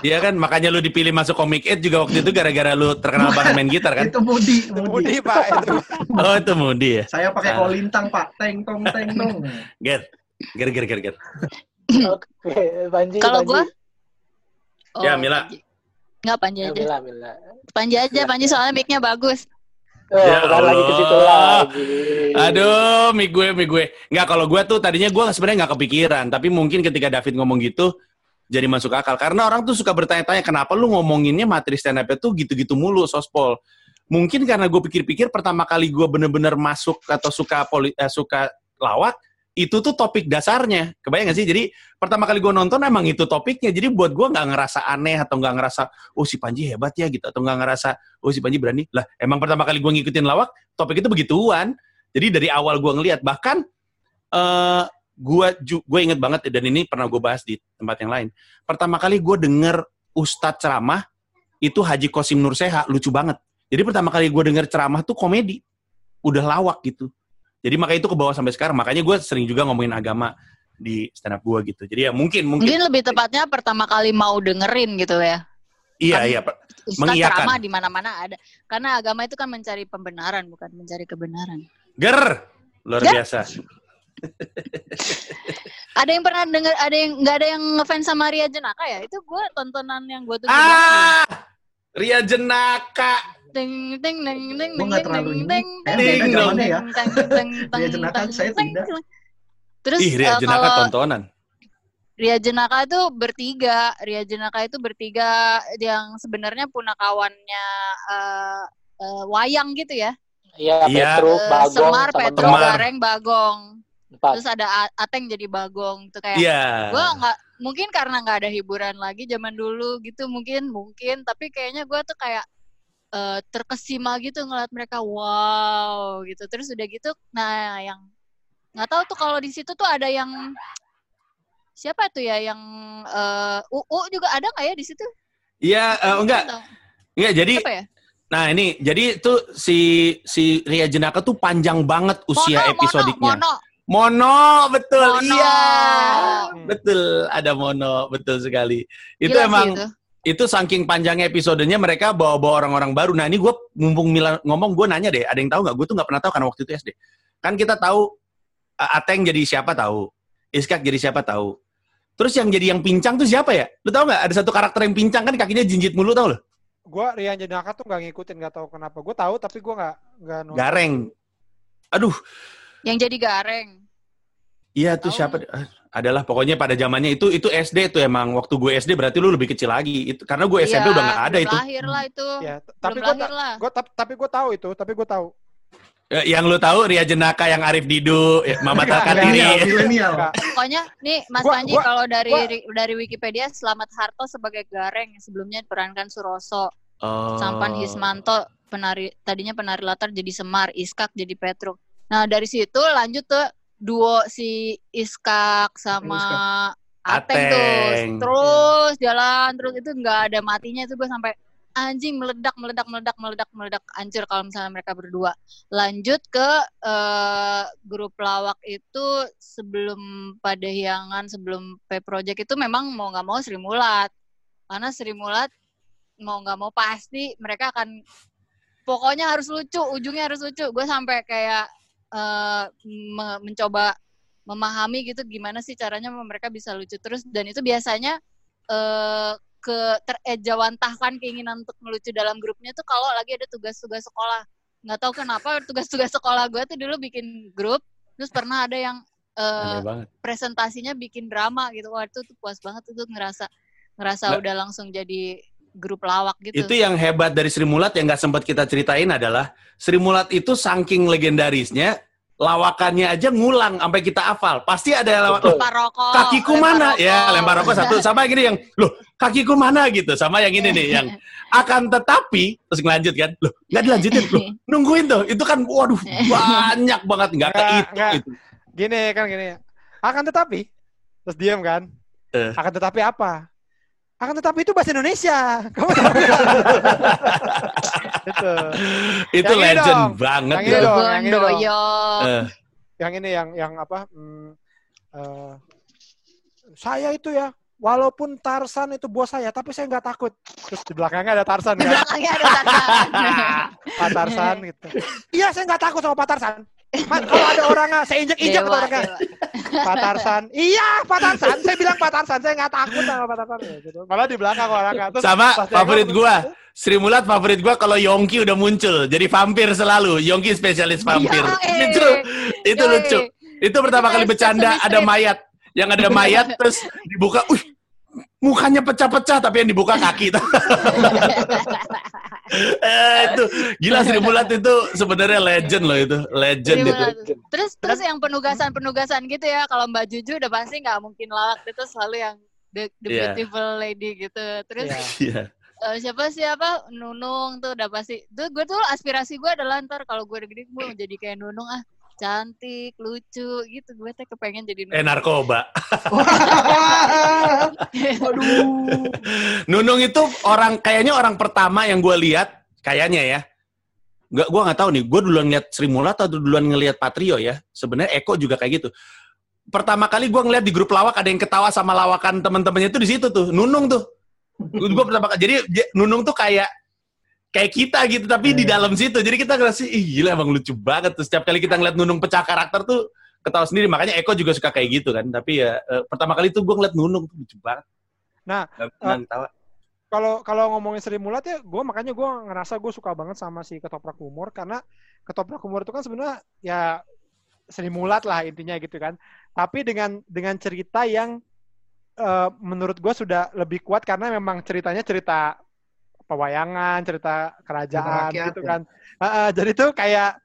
Iya kan, makanya lu dipilih masuk Comic Ed juga waktu itu gara-gara lu terkenal banget main gitar kan? itu Mudi Mudi Pak itu. Oh, itu Mudi ya. saya pakai Ah. kolintang pak teng tong teng tong Ger. Ger, ger, ger, ger. Oke, Panji. Kalau Panji. gua Ya, Mila. Panji. Nggak, Panji Ya, aja. Mila, Mila. Panji aja, Panji soalnya mic-nya bagus. Oh, Ya bukan lagi ke situ Allah. lagi. Aduh, mi gue, mi gue. Nggak, kalau gue tuh tadinya gue sebenarnya nggak kepikiran. Tapi mungkin ketika David ngomong gitu, jadi masuk akal. Karena orang tuh suka bertanya-tanya, kenapa lu ngomonginnya materi stand up tuh gitu-gitu mulu, sospol. Mungkin karena gue pikir-pikir pertama kali gue bener-bener masuk atau suka poli, eh, suka lawak, itu tuh topik dasarnya. Kebayang gak sih? Jadi pertama kali gue nonton emang itu topiknya. Jadi buat gue nggak ngerasa aneh atau nggak ngerasa, oh si Panji hebat ya gitu. Atau nggak ngerasa, oh si Panji berani. Lah emang pertama kali gue ngikutin lawak, topik itu begituan. Jadi dari awal gue ngelihat bahkan eh gue gue inget banget dan ini pernah gue bahas di tempat yang lain. Pertama kali gue denger Ustadz ceramah itu Haji Kosim Nurseha lucu banget. Jadi pertama kali gue denger ceramah tuh komedi, udah lawak gitu. Jadi makanya itu ke bawah sampai sekarang. Makanya gue sering juga ngomongin agama di stand up gue gitu. Jadi ya mungkin mungkin Mungkin lebih tepatnya pertama kali mau dengerin gitu ya. iya kan- iya. Ustaz Mengiyakan. ceramah di mana-mana ada. Karena agama itu kan mencari pembenaran, bukan mencari kebenaran. Ger luar Ger. biasa. Ada yang pernah denger, ada yang nggak ada yang ngefans sama Ria Jenaka ya? Itu gue tontonan yang gue banget. Ah, Ria Jenaka. Ting ting ting ting ting ting zamannya ya. ting ting Ria Jenaka ting saya ting tidak. ting. Terus Ih, Ria eh, Jenaka kalau tontonan. Ria Jenaka itu bertiga. Ria Jenaka itu bertiga yang sebenarnya punakawannya eh, eh, wayang gitu ya. Iya. Petruk, Bagong, Semar, Semar. Gareng, Bagong. Empat. Terus ada Ateng jadi Bagong. Itu kayak Iya. gue nggak mungkin karena nggak ada hiburan lagi zaman dulu gitu mungkin mungkin tapi kayaknya gue tuh kayak eh, terkesima gitu ngeliat mereka wow gitu terus udah gitu nah yang nggak tahu tuh kalau di situ tuh ada yang siapa tuh ya yang eh UU juga ada nggak ya di situ Iya, eh, enggak. Enggak, jadi apa ya Nah ini, jadi tuh si si Ria Jenaka tuh panjang banget usia mono, episodiknya. mono, Mono, betul, Mono. iya, Hmm. betul, ada mono, betul sekali. Itu Gila sih emang itu. itu saking panjangnya episodenya mereka bawa-bawa orang-orang baru. Nah ini gue mumpung Mila ngomong, gue nanya deh, ada yang tahu nggak? Gue tuh nggak pernah tahu karena waktu itu SD. Kan kita tahu Ateng jadi siapa tahu, Iskak jadi siapa tahu. Terus yang jadi yang pincang tuh siapa ya? Lu tau nggak? Ada satu karakter yang pincang kan kakinya jinjit mulu tau lo? Gua Rian Jenaka tuh nggak ngikutin, nggak tahu kenapa. Gue tahu tapi gue nggak nggak. Gareng. Aduh, Yang jadi gareng. Iya tuh siapa? Ah, Adalah pokoknya pada zamannya itu itu SD tuh emang waktu gue SD berarti lu lebih kecil lagi. Itu karena gue SMP Iya, udah nggak ada itu. lahir lah itu. Ya, tapi gue gue tapi gue tahu itu, tapi gue tahu. Eh, Yang lu tahu Ria Jenaka yang Arif Didu, ya, Mama Enggak, Taka enggak, Diri. milenial, milenial. Enggak. Pokoknya nih Mas Gua- Panji gua- kalau dari gua- dari Wikipedia Selamat Harto sebagai Gareng yang sebelumnya diperankan Suroso, Oh. Sampan Hismanto penari tadinya penari latar jadi Semar, Iskak jadi Petruk. Nah, dari situ lanjut tuh duo si Iskak sama Ateng, tuh. Ateng. Terus jalan terus itu nggak ada matinya itu gue sampai anjing meledak meledak meledak meledak meledak hancur kalau misalnya mereka berdua. Lanjut ke eh, grup lawak itu sebelum pada hiangan sebelum P Project itu memang mau nggak mau Sri Mulat. Karena Sri Mulat mau nggak mau pasti mereka akan pokoknya harus lucu, ujungnya harus lucu. Gue sampai kayak eh, me- mencoba memahami gitu gimana sih caranya mereka bisa lucu terus dan itu biasanya eh ke terejawantahkan keinginan untuk melucu dalam grupnya tuh kalau lagi ada tugas-tugas sekolah nggak tahu kenapa tugas-tugas sekolah gue tuh dulu bikin grup terus pernah ada yang eh, banget. presentasinya bikin drama gitu wah itu tuh puas banget itu ngerasa ngerasa Lah. udah langsung jadi grup lawak gitu Itu yang hebat dari Sri Mulat yang nggak sempat kita ceritain adalah Sri Mulat itu saking legendarisnya lawakannya aja ngulang sampai kita hafal. Pasti ada yang lawak. Lempar rokok kakiku lempar mana? rokok. Ya, lempar rokok satu. Sama yang ini yang, loh, kakiku mana gitu. Sama yang ini nih, yang akan tetapi, terus ngelanjut kan. Loh, nggak dilanjutin. Loh, nungguin tuh. Itu kan, waduh, banyak banget. Nggak ke Nggak, itu. nggak. gitu. Gini kan gini. Akan tetapi terus diam kan? Eh. Akan tetapi apa? Akan tetapi itu bahasa Indonesia. Kamu tahu? Itu. Itu Yang legend dong. banget. Yang ini gitu. dong. yang ini dong. Eh, Yang ini yang yang apa? hmm, eh, saya itu ya walaupun Tarsan itu bos saya, tapi saya nggak takut. Terus di belakangnya ada Tarsan Di kan? belakangnya ada Tarsan. Pak Tarsan gitu. Iya, saya nggak takut sama Pak Tarsan. Ma, kalau ada orangnya, saya injek-injek ke Dewa, orangnya. dewa. Pak Tarsan. Iya, Pak Tarsan. Saya bilang Pak Tarsan. Saya nggak takut sama Pak Tarsan. Ya, gitu. Malah di belakang orangnya. Terus Sama favorit gua. Sri Mulat favorit gua kalau Yongki udah muncul. Jadi vampir selalu. Yongki spesialis vampir. Yoi. Itu, itu Yoi. lucu. Itu pertama kali kayak bercanda ada mayat. Yang ada mayat terus dibuka, uh, mukanya pecah-pecah tapi yang dibuka kaki. eh, itu gila Sri Mulat itu sebenarnya legend loh itu, legend itu. Terus terus yang penugasan-penugasan gitu ya, kalau Mbak Juju udah pasti nggak mungkin lawak itu selalu yang the, the Iya. beautiful lady gitu. Terus Iya. Iya. eh, siapa siapa Nunung tuh udah pasti. Tuh gue tuh aspirasi gue adalah ntar kalau gue gede gue mau jadi kayak Nunung ah cantik, lucu gitu. Gue tuh kepengen jadi Eh Nunung. narkoba. Aduh. Nunung itu orang kayaknya orang pertama yang gue lihat kayaknya ya. Gak, gue nggak tahu nih. Gue duluan lihat Sri Mulat atau duluan ngelihat Patrio ya. Sebenarnya Eko juga kayak gitu. Pertama kali gue ngeliat di grup lawak ada yang ketawa sama lawakan teman-temannya itu di situ tuh. Nunung tuh. Gue pertama kali. Jadi Nunung tuh kayak kayak kita gitu tapi di Iya. dalam situ. Jadi kita ngerasa ih gila emang lucu banget. Terus setiap kali kita ngeliat Nunung pecah karakter tuh ketawa sendiri. Makanya Eko juga suka kayak gitu kan. Tapi ya eh, pertama kali tuh gue ngeliat Nunung tuh lucu banget. Nah, Nggak pernah ketawa. kalau kalau ngomongin Sri Mulat ya, gue makanya gue ngerasa gue suka banget sama si ketoprak humor karena ketoprak humor itu kan sebenarnya ya Sri Mulat lah intinya gitu kan. Tapi dengan dengan cerita yang eh, menurut gue sudah lebih kuat karena memang ceritanya cerita pewayangan, cerita kerajaan Cerita rakyat, gitu ya. kan. Ah, ah, jadi tuh kayak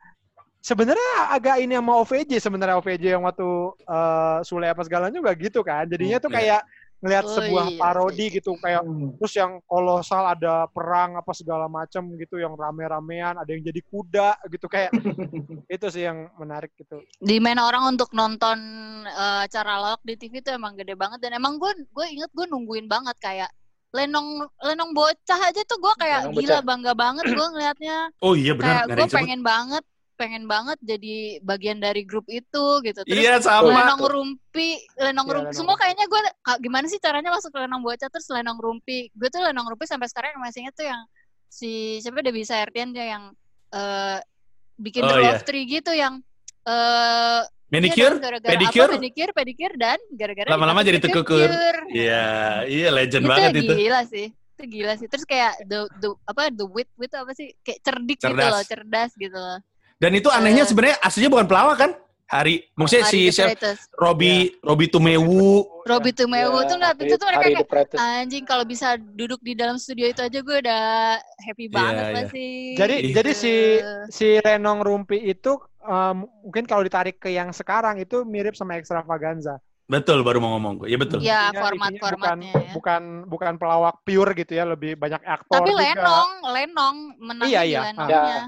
sebenarnya agak ini sama OVJ sebenarnya OVJ yang waktu eh, Sule apa segala juga gitu kan. Jadinya tuh Iya. kayak ngelihat Oh, sebuah iya, parodi iya. gitu kayak Hmm. terus yang kolosal ada perang apa segala macam gitu yang rame-ramean ada yang jadi kuda gitu kayak itu sih yang menarik gitu di main orang untuk nonton eh, acara lawak di TV itu emang gede banget dan emang gue gue inget gue nungguin banget kayak Lenong Lenong bocah aja tuh gue kayak Lenong gila bocah. bangga banget gue ngelihatnya Oh iya benar. kayak gue yang pengen banget pengen banget jadi bagian dari grup itu gitu terus Iya sama. Lenong Rumpi, Lenong Iya, Rumpi, Lenong semua kayaknya gue gimana sih caranya masuk ke Lenong Bocah terus Lenong Rumpi. Gue tuh Lenong Rumpi sampai sekarang masih inget tuh yang si siapa udah bisa Ertian dia yang eh bikin Oh, The iya. Love Tree gitu yang eh Manicure, Iya gara-gara pedicure, apa? Pedicure, pedicure dan gara-gara Lama-lama jadi tekukur. pedicure. Iya, iya legend itu banget itu. gila sih. Itu gila sih. Terus kayak the, the apa the wit wit apa sih? Kayak cerdik gitu loh, cerdas gitu loh. Dan itu anehnya Eh. sebenarnya aslinya bukan pelawak kan? Hari, maksudnya si Hari the siapa? Robi, Robi Tumewu. Robby Tumewu Ya, tuh nggak itu tuh mereka kayak anjing kalau bisa duduk di dalam studio itu aja gue udah happy banget iya. pasti. Jadi Iya. jadi si si Renong Rumpi itu um, mungkin kalau ditarik ke yang sekarang itu mirip sama Extravaganza. Betul, baru mau ngomong. Ya betul. ya Intinya- format intinya formatnya bukan, ya. bukan bukan pelawak pure gitu ya, lebih banyak aktor Tapi juga. Lenong, Lenong menang Iya, di iya. Lenongnya. Ya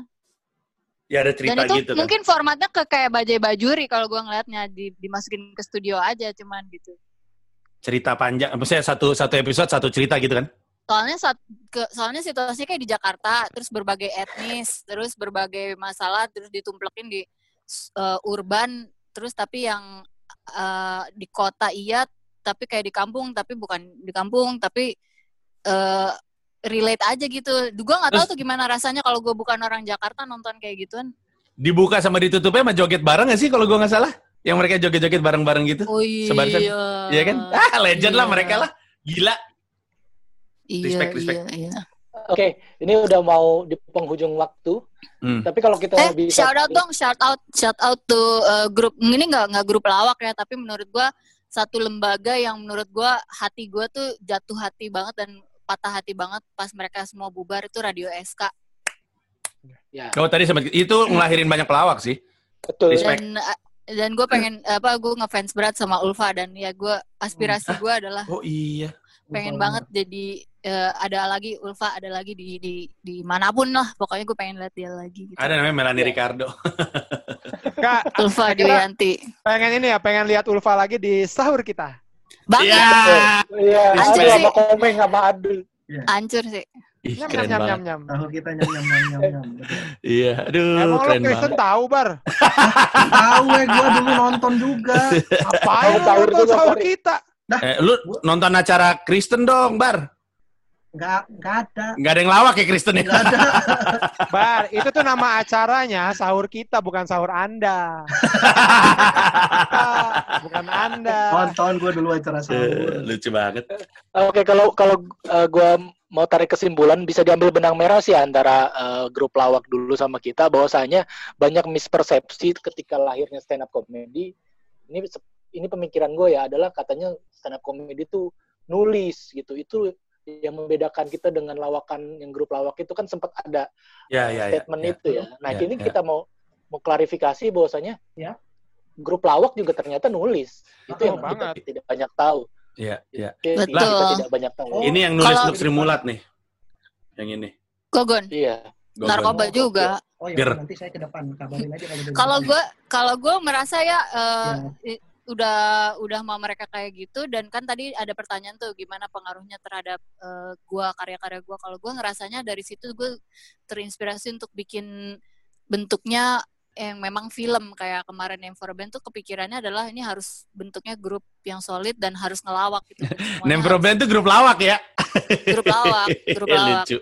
ada Dan cerita itu gitu kan. mungkin formatnya ke kayak bajai bajuri kalau gua ngeliatnya di, dimasukin ke studio aja cuman gitu. Cerita panjang, maksudnya satu satu episode satu cerita gitu kan. Soalnya saat ke, soalnya situasinya kayak di Jakarta, terus berbagai etnis, terus berbagai masalah, terus ditumplekin di uh, urban, terus tapi yang uh, di kota iya, tapi kayak di kampung, tapi bukan di kampung, tapi uh, relate aja gitu. Gue nggak tahu tuh gimana rasanya kalau gue bukan orang Jakarta nonton kayak gituan. Dibuka sama ditutupnya sama joget bareng gak sih kalau gua nggak salah? Yang mereka joget-joget bareng-bareng gitu. Oh iya. Sebarisan. Iya kan? Ah, legend lah Iya. mereka lah. Gila. Iya, Respect, respect. iya, iya. Oke, ini udah mau di penghujung waktu. Hmm. Tapi kalau kita Eh, bisa shout out dong, shout out, shout out to uh, grup ini nggak nggak grup lawak ya, tapi menurut gua satu lembaga yang menurut gua hati gua tuh jatuh hati banget dan patah hati banget pas mereka semua bubar itu Radio SK ya, Oh tadi sempat itu ngelahirin banyak pelawak sih. betul. Respect. dan uh, dan gue pengen apa gue ngefans berat sama Ulfa dan ya gua aspirasi Hmm. gua adalah Oh iya. pengen banget jadi uh, ada lagi Ulfa ada lagi di di di mana pun lah pokoknya gue pengen lihat dia lagi gitu. Ada namanya Melanie Ricardo. Kak, Ulfa Dewianti pengen ini ya, pengen lihat Ulfa lagi di sahur kita. Banget Iya. Iya, Hancur aduh sih. sama komeng sama Adul. hancur sih Ih, Nyam keren nyam nyam banget. nyam. Tahu kita nyam nyam nyam nyam nyam. Iya, aduh Emang lo keren Kristen banget. tahu, Bar? Tahu ya, gue dulu nonton juga. Tahu nonton juga, sahur Bar. kita? Eh, lu nonton acara Kristen dong, Bar. Nggak, nggak ada. Nggak ada yang lawak ya Kristen ya? Nggak ada. Bar, itu tuh nama acaranya sahur kita, bukan sahur Anda. bukan Anda. Nonton gue dulu acara Eh, sahur. Lucu banget. Oke, kalau kalau uh, gua mau tarik kesimpulan bisa diambil benang merah sih antara uh, grup lawak dulu sama kita bahwasanya banyak mispersepsi ketika lahirnya stand up comedy. Ini ini pemikiran gue ya adalah katanya stand up comedy itu nulis gitu. Itu yang membedakan kita dengan lawakan yang grup lawak itu kan sempat ada Ya, ya, ya. statement ya. itu ya. Nah, Ya, kini ya. kita mau mau klarifikasi bahwasanya Ya. grup lawak juga ternyata nulis. Itu Oh, yang kita banget. tidak banyak tahu. Iya, iya. Itu Betul. Kita tidak banyak tahu. Oh. Ini yang nulis Kalau- untuk Sri Mulat nih. Yang ini. Gogon Iya. Gogon. narkoba Oh, juga Oh ya, nanti saya ke depan kabarin aja kalau kalau gue kalau gue merasa ya eh, Ya. Udah udah mau mereka kayak gitu dan kan tadi ada pertanyaan tuh gimana pengaruhnya terhadap eh, gua karya-karya gua kalau gue ngerasanya dari situ gue terinspirasi untuk bikin bentuknya yang memang film kayak kemarin yang for band tuh kepikirannya adalah ini harus bentuknya grup yang solid dan harus ngelawak gitu Name for Band itu grup lawak ya? grup lawak grup lawak Lucu.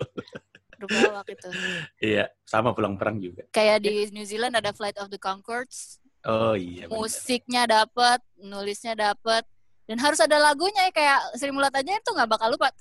grup lawak itu Iya, sama pulang perang juga. kayak di New Zealand ada Flight of the Conchords Oh iya. bener. musiknya dapet, nulisnya dapet, dan harus ada lagunya ya kayak Sri Mulat aja itu nggak bakal lupa.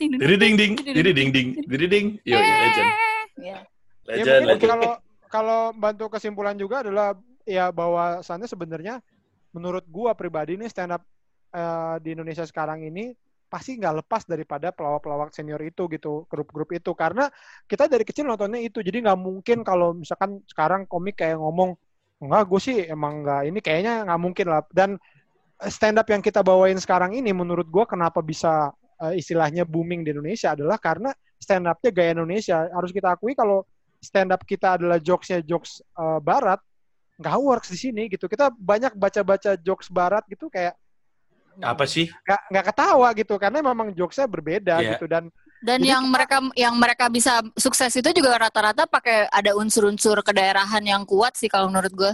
Diri ding ding, diri ding ding, diri ding. Yo, yo, legend. Ya. Ya Legend, mungkin legend. kalau kalau bantu kesimpulan juga adalah ya bahwasannya sebenarnya menurut gua pribadi nih stand up eh, di Indonesia sekarang ini pasti nggak lepas daripada pelawak-pelawak senior itu gitu grup-grup itu. Karena kita dari kecil nontonnya itu jadi nggak mungkin kalau misalkan sekarang komik kayak ngomong enggak gue sih emang nggak ini kayaknya nggak mungkin lah. Dan stand up yang kita bawain sekarang ini menurut gua kenapa bisa eh, istilahnya booming di Indonesia adalah karena stand up-nya gaya Indonesia. Harus kita akui kalau stand up kita adalah jokesnya jokes eh, barat nggak works di sini gitu. Kita banyak baca-baca jokes barat gitu kayak Apa sih? nggak nggak ketawa gitu karena memang jokesnya berbeda Iya. gitu dan Dan Jadi yang mereka yang mereka bisa sukses itu juga rata-rata pakai ada unsur-unsur kedaerahan yang kuat sih kalau menurut gue.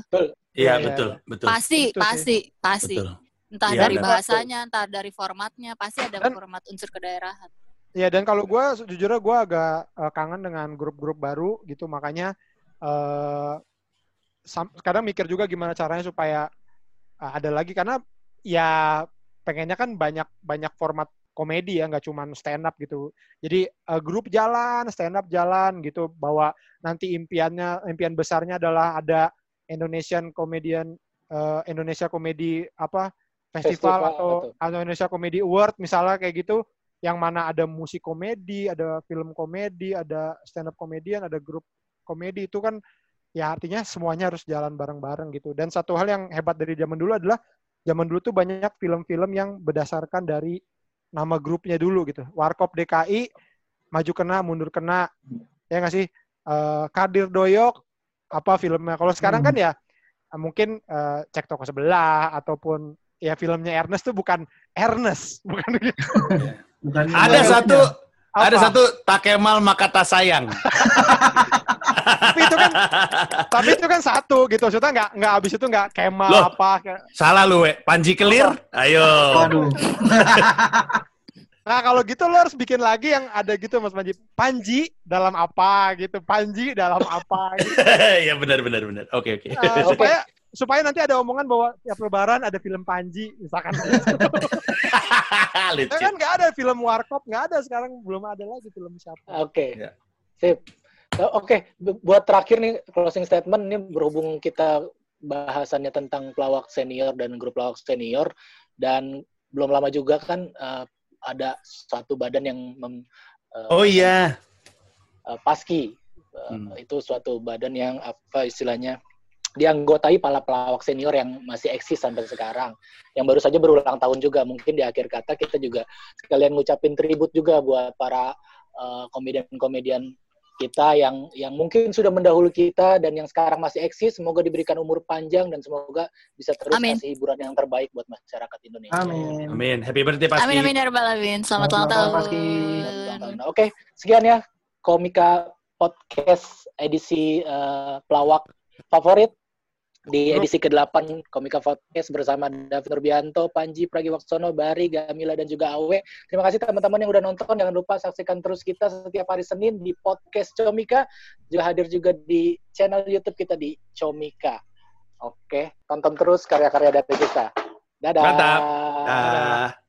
Iya, Iya, betul, betul. Pasti, sih. pasti, pasti. Betul. Entah Iya, dari benar. bahasanya, entah dari formatnya, pasti ada Dan- format unsur kedaerahan. ya dan kalau gue jujurnya gue agak eh, kangen dengan grup-grup baru gitu makanya eh kadang mikir juga gimana caranya supaya uh, ada lagi karena ya pengennya kan banyak banyak format komedi ya nggak cuma stand up gitu. Jadi uh, grup jalan stand up jalan gitu bahwa nanti impiannya impian besarnya adalah ada Indonesian Comedian uh, Indonesia Komedi apa festival, festival atau atau Indonesia Comedy Award misalnya kayak gitu yang mana ada musik komedi ada film komedi ada stand up komedian ada grup komedi itu kan ya artinya semuanya harus jalan bareng-bareng gitu. Dan satu hal yang hebat dari zaman dulu adalah zaman dulu tuh banyak film-film yang berdasarkan dari nama grupnya dulu gitu. Warkop DKI maju kena mundur kena ya nggak sih uh, Kadir Doyok apa filmnya kalau sekarang kan hmm. kan ya mungkin uh, cek toko sebelah ataupun ya filmnya Ernest tuh bukan Ernest bukan gitu. bukan ada satu apa? ada satu Takemal Makata Sayang tapi itu kan tapi itu kan satu gitu maksudnya nggak nggak habis itu nggak kemal Loh, apa salah lu we. Panji Kelir ayo Aduh. Nah kalau gitu lo harus bikin lagi yang ada gitu Mas Panji. Panji dalam apa gitu. Panji dalam apa gitu. ya benar benar benar. Oke oke. Uh, supaya supaya nanti ada omongan bahwa tiap lebaran ada film Panji misalkan. Kan nggak ada film Warkop nggak ada sekarang belum ada lagi film siapa. Oke. Okay. Ya. Sip. Oke, okay. buat terakhir nih closing statement ini berhubung kita bahasannya tentang pelawak senior dan grup pelawak senior dan belum lama juga kan uh, ada suatu badan yang mem, uh, Oh iya. Uh, Paski. Uh, hmm. itu suatu badan yang apa istilahnya dianggotai para pelawak senior yang masih eksis sampai sekarang. Yang baru saja berulang tahun juga. Mungkin di akhir kata kita juga sekalian ngucapin tribut juga buat para komedian-komedian uh, kita yang yang mungkin sudah mendahului kita dan yang sekarang masih eksis semoga diberikan umur panjang dan semoga bisa terus amin. kasih hiburan yang terbaik buat masyarakat Indonesia. Amin. Amin. Happy birthday Paski. Amin amin ya rabbal alamin. Selamat ulang tahun. Oke, okay, sekian ya Komika Podcast edisi uh, pelawak favorit di edisi ke-8 Komika Podcast bersama David Nurbianto, Panji Pragiwaksono, Bari, Gamila, dan juga Awe. Terima kasih teman-teman yang udah nonton. Jangan lupa saksikan terus kita setiap hari Senin di Podcast Comika. Juga hadir juga di channel YouTube kita di Comika. Oke, tonton terus karya-karya dari kita. Dadah. Mantap. Dadah.